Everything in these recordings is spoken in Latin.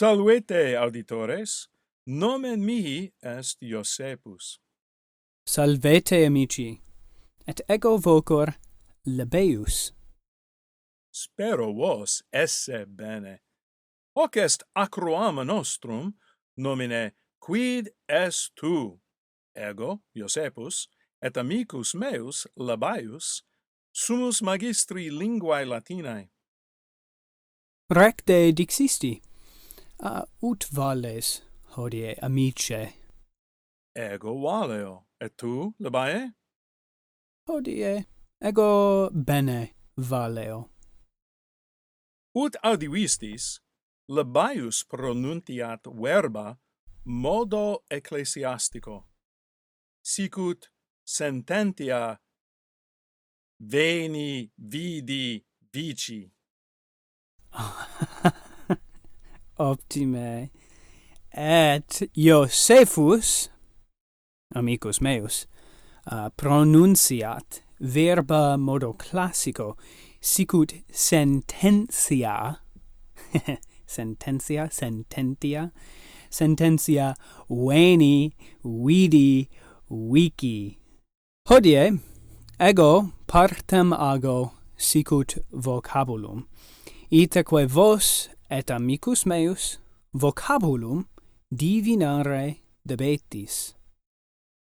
Salvete, auditores! Nomen mihi est Iosepus. Salvete, amici! Et ego vocor Lebeus. Spero vos esse bene. Hoc est acroama nostrum, nomine quid est tu? Ego, Iosepus, et amicus meus, Labaius, sumus magistri linguae Latinae. Recte dixisti uh, ut vales hodie amice? Ego valeo. Et tu, Labae? Hodie ego bene valeo. Ut audivistis, Labaius pronuntiat verba modo ecclesiastico. Sicut sententia veni vidi vici. optime. Et Iosefus, amicus meus uh, pronunciat verba modo classico sicut sententia sententia sententia sententia veni vidi wiki hodie ego partem ago sicut vocabulum. Itaque vos et amicus meus vocabulum divinare debetis.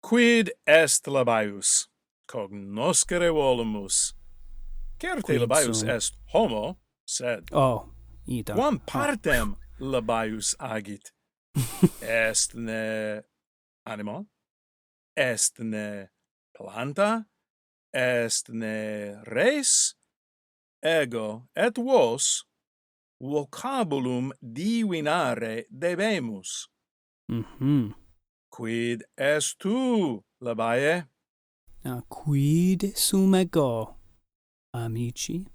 Quid est labaius? Cognoscere volumus. Certe Quid labaius sum? est homo, sed... Oh, ita. Quam ah. partem oh. labaius agit? est ne animal? Est ne planta? Est ne res? Ego et vos vocabulum divinare debemus. Mhm. Quid est tu, Labae? Ah, quid sum ego, amici?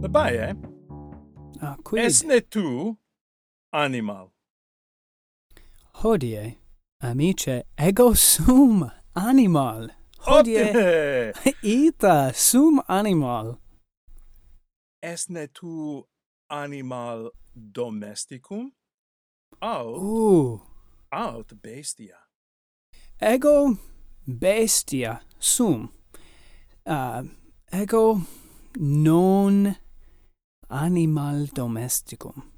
Labae? Ah, quid? Esne tu, animal. Hodie, amice, ego sum animal. Hodie, ita sum animal. Esne tu animal domesticum? Aut, uh. aut bestia. Ego bestia sum. Uh, ego non animal domesticum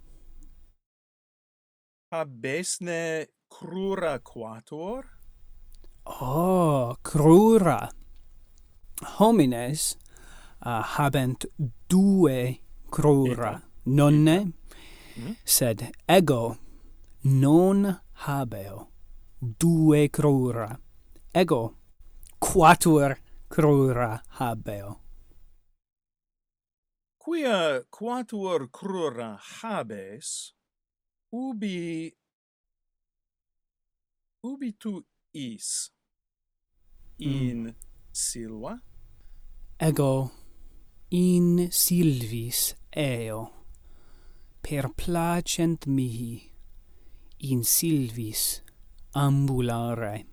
habesne crura quator? Oh, crura. Homines uh, habent due crura, nonne, mm? sed ego non habeo due crura. Ego quatuor crura habeo. Quia quatuor crura habes, ubi ubi tu is? In mm. silva? Ego in silvis eo. Per placent mihi in silvis ambulare.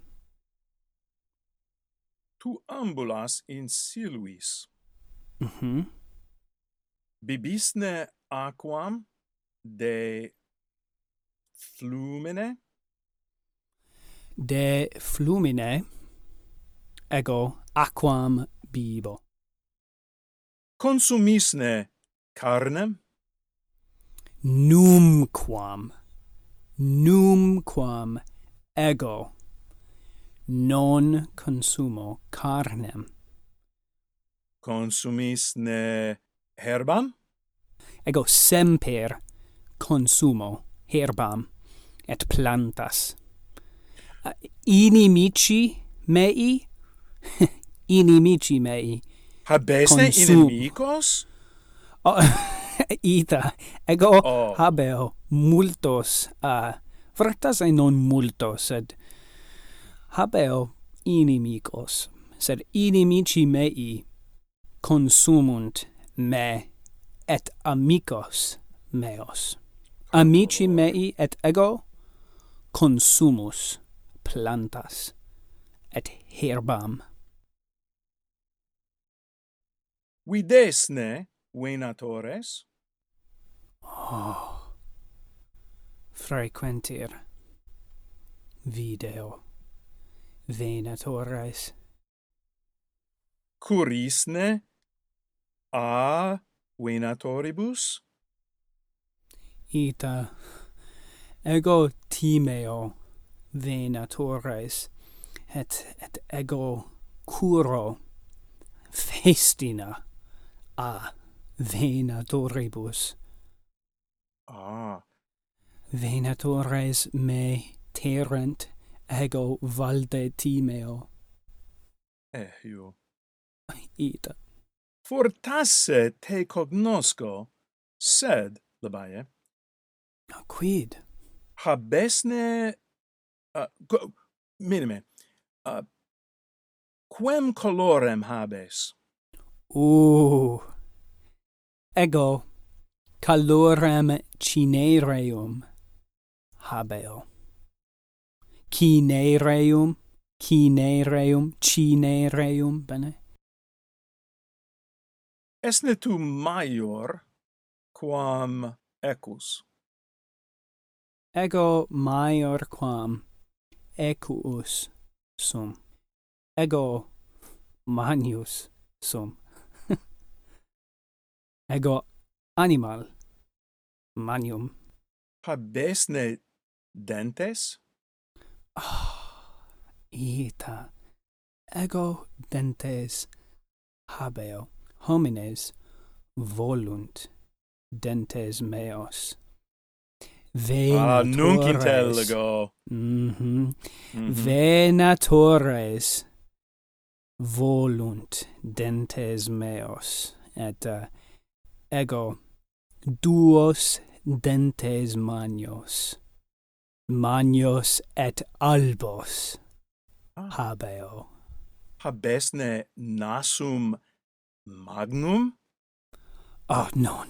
Tu ambulas in silvis. Mhm. Mm bibisne aquam de flumine? De flumine ego aquam bibo consumisne carnem? Numquam numquam ego non consumo carnem. Consumisne herbam? Ego semper consumo herbam et plantas. Inimici mei? Inimici mei. Habesne Consum. inimicos? Oh, ita. Ego oh. habeo multos uh, fratas e non multos sed habeo inimicos. Sed inimici mei consumunt me et amicos meos. Amici oh. mei et ego? consumus plantas et herbam. Videsne venatores? Oh, frequentir video venatores. Curisne a venatoribus? Ita ego timeo venatores et et ego curo festina a venatoribus. Ah. Venatores me terent ego valde timeo. Eh io. Ita. Fortasse te cognosco sed labae quid? habesne uh, go, minime uh, quem colorem habes? O ego calorem cinereum habeo. Cinereum cinereum cinereum bene? Esne tu maior quam ecus? ego maior quam equus sum. Ego manius sum. Ego animal manium. Habesne dentes? Oh, ita. Ego dentes habeo homines volunt dentes meos. Venatores. Ah, nunc intellego. Mm -hmm. Mm -hmm. Venatores volunt dentes meos, et uh, ego duos dentes manios, manios et albos ah. habeo. Habesne nasum magnum? Ah, non.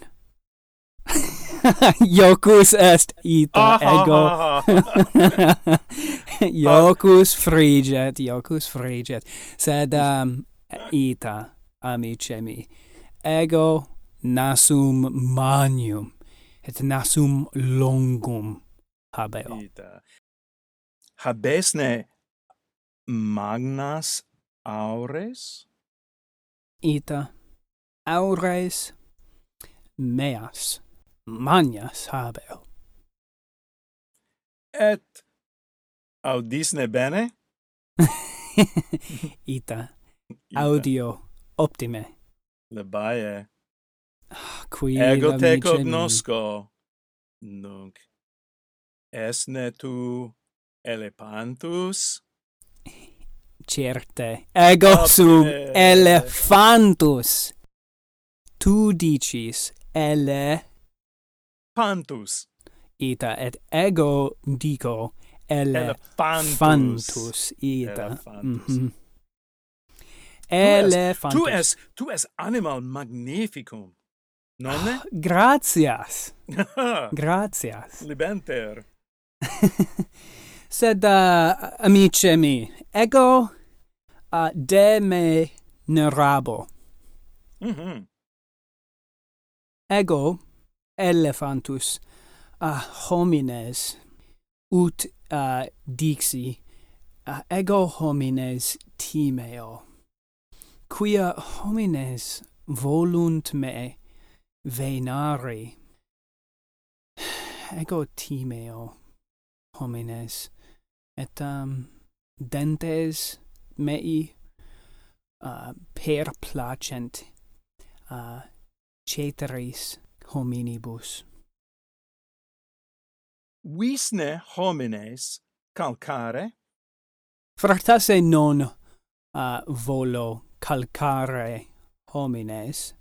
Jocus est ita ah, ego. Jocus friget, Jocus friget. Sed um, ita, amice mi, ego nasum manium, et nasum longum habeo. Ita. Habesne magnas aures? Ita, aures meas manias habeo. Et audisne bene? Ita, audio optime. Labae. Ah, Qui Ego te cognosco, nunc esne tu elepantus? Certe, ego Optime. elephantus elefantus. Tu dicis ele pantus ita et ego dico elephantus. Elephantus. ita Elephantus. Mm -hmm. elephantus. tu es tu es animal magnificum nonne ah, oh, gratias gratias libenter sed uh, amice mi ego ah, uh, de me nerabo mm -hmm. ego elephantus. A homines. Ut uh, dixi. Uh, ego homines timeo. Quia homines volunt me venari? Ego timeo homines. Et um, dentes mei uh, per placent uh, ceteris hominibus. Visne homines calcare? Fractase non uh, volo calcare homines,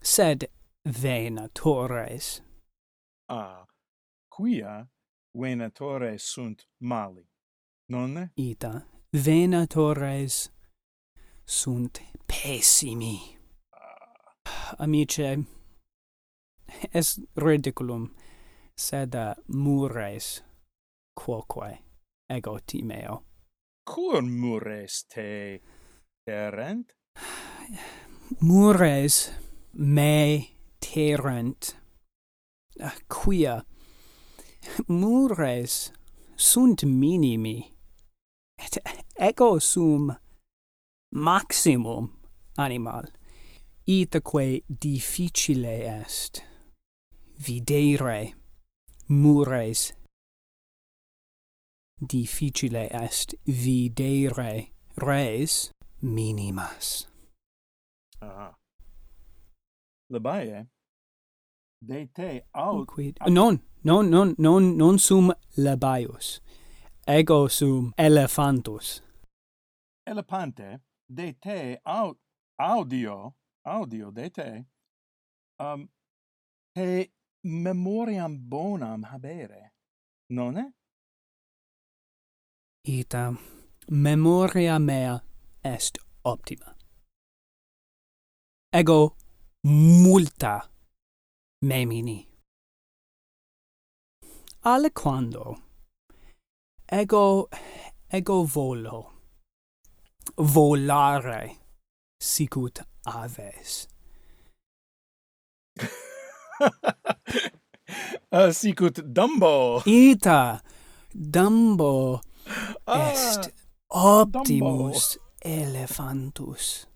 sed venatores. Ah, quia venatores sunt mali, nonne? Ita, venatores sunt pessimi. Ah. Amice, es ridiculum sed uh, mures quoque ego timeo. Quon mures te terent mures me terent uh, ah, quia? Mures sunt minimi et ego sum maximum animal. Itaque difficile est videre mures. Difficile est videre res minimas. Aha. Labae de te aut quid non non non non non sum labaius ego sum elephantus elephante de te aut audio audio de te um te memoriam bonam habere, nonne? Ita, memoria mea est optima. Ego multa memini. Aliquando ego ego volo volare sicut aves Ah, uh, sicut Dumbo. Ita. Dumbo ah, est optimus Dumbo.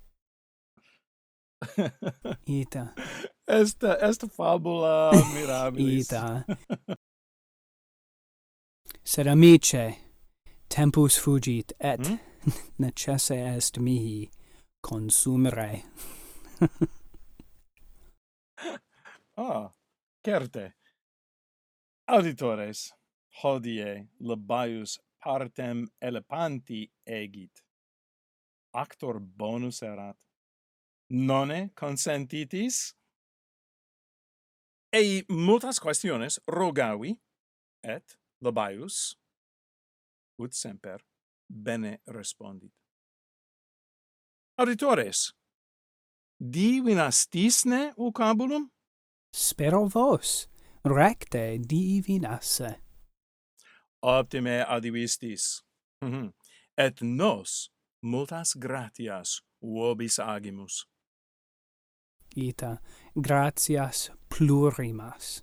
Ita. Est est fabula mirabilis. Ita. Sed amice, tempus fugit et hmm? necesse est mihi consumere. Ah, certe. Auditores, hodie labaius partem elepanti egit. Actor bonus erat. Nonne consentitis? Ei multas questiones rogavi, et labaius, ut semper, bene respondit. Auditores, divinastisne vocabulum? spero vos recte divinasse. Optime adivistis. Mhm. Et nos multas gratias vobis agimus. Ita gratias plurimas.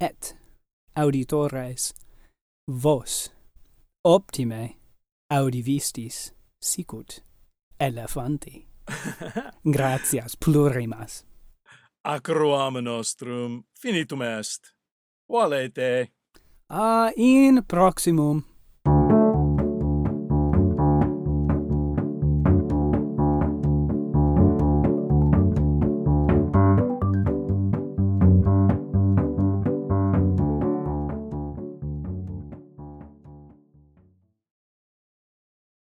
Et auditores vos optime audivistis sicut elefanti. Gratias plurimas acroam nostrum finitum est. Valete. A in proximum.